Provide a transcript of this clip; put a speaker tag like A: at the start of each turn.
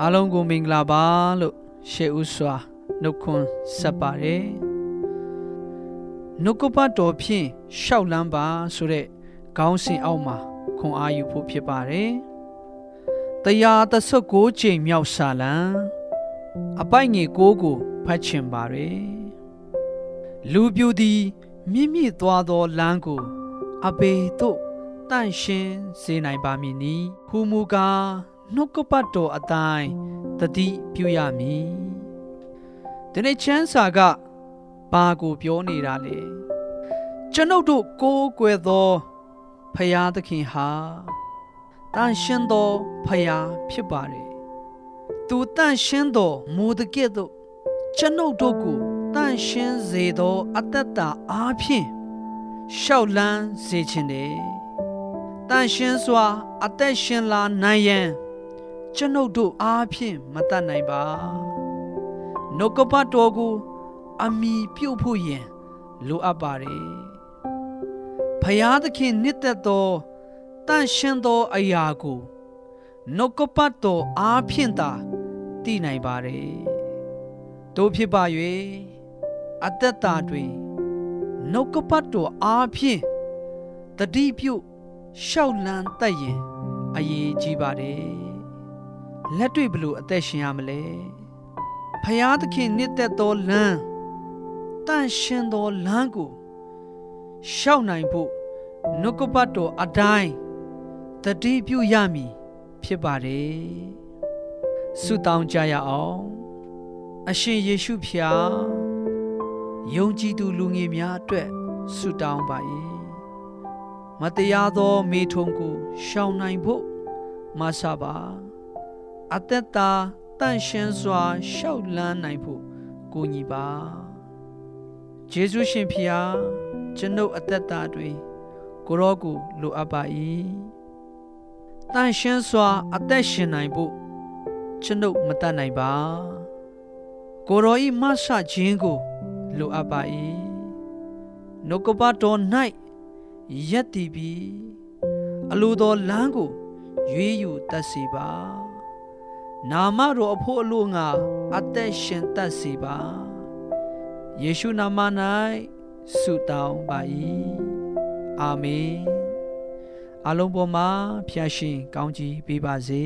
A: အားလုံးကိုမင်္ဂလာပါလို့ရှေးဥစွာနှုတ်ခွန်းဆက်ပါတယ်နှုတ်ကပတ်တော်ဖြင့်ရှောက်လန်းပါဆိုတဲ့ခေါင်းစဉ်အောက်မှာခွန်အားယူဖို့ဖြစ်ပါတယ်တရားသဆုတ်ကိုချိန်မြောက်စာလံအပိုက်ငယ်ကိုကိုဖတ်ချင်ပါတယ်လူပြူသည်မြင့်မြင့်သွားသောလမ်းကိုအပေတို့ တန့်ရှင်းစေနိုင်ပါမည်နီဟူမူကားနှုတ်ကပတ်တော်အတိုင်းတတိပြုရမည်ဒီနေ့ချမ်းစာကဘာကိုပြောနေတာလဲကျွန်ုပ်တို့ကိုးကွယ်သောဖရာသခင်ဟာတန်ရှင်းသောဖရာဖြစ်ပါတယ်သူတန်ရှင်းသောမူတကဲ့သို့ကျွန်ုပ်တို့ကိုတန်ရှင်းစေသောအတ္တတာအားဖြင့်ရှောက်လန်းစေခြင်းတယ် တန်ရှင်းစွာ အသက်ရှင်လာနိုင်ရန်ကျွန်ုပ်တို့အားဖြင့်မတတ်နိုင်ပါနှုတ်ကပတ်တော်ကိုအမိပြုတ်ဖို့ယင်လိုအပ်ပါတယ်ဖယားသခင်နှစ်သက်သောတန့်ရှင်းသောအရာကိုနှုတ်ကပတ်တော်အားဖြင့်သာသိနိုင်ပါတယ်တို့ဖြစ်ပါ၍အသက်တာတွင်နှုတ်ကပတ်တော်အားဖြင့်တတိပြု ရှောက်လန်းတတ်ရင်အရေးကြီးပါတယ်လက်တွေ့ဘလို့အသက်ရှင်ရမလဲဖယားသခင်နှစ်သက်သောလမ်းတန့်ရှင်းသောလမ်းကိုရှောက်နိုင်ဖို့နှုတ်ကပတ်တော်အတိုင်းတတိပြုရမည်ဖြစ်ပါတယ်ဆုတောင်းကြရအောင်အရှင်ယေရှုဖျားယုံကြည်သူလူငယ်များအတွက်ဆုတောင်းပါ၏ မတရားသောမေထုံကိုရှောင်နိုင်ဖို့မဆပါအသက်တာတန့်ရှင်းစွာရှောက်လန်းနိုင်ဖို့ကိုညီပါယေရှုရှင်ဖျားကျွန်ုပ်အသက်တာတွင်ကိုရောကိုလိုအပ်ပါ၏တန့်ရှင်းစွာအသက်ရှင်နိုင်ဖို့ကျွန်ုပ်မတတ်နိုင်ပါကိုရောဤမဆခြင်းကိုလိုအပ်ပါ၏နှုတ်ကပတော်၌ ရက်တည်ပြီးအလိုတော်လမ်းကိုရွေးယူတတ်စေပါနာမတော်အဖို့အလို့ငါအသက်ရှင်တတ်စေပါယေရှုနာမ၌ဆုတောင်းပါ၏အာမင်အလုံးပေါ်မှာဖျားရှင်ကောင်းကြီးပေးပါစေ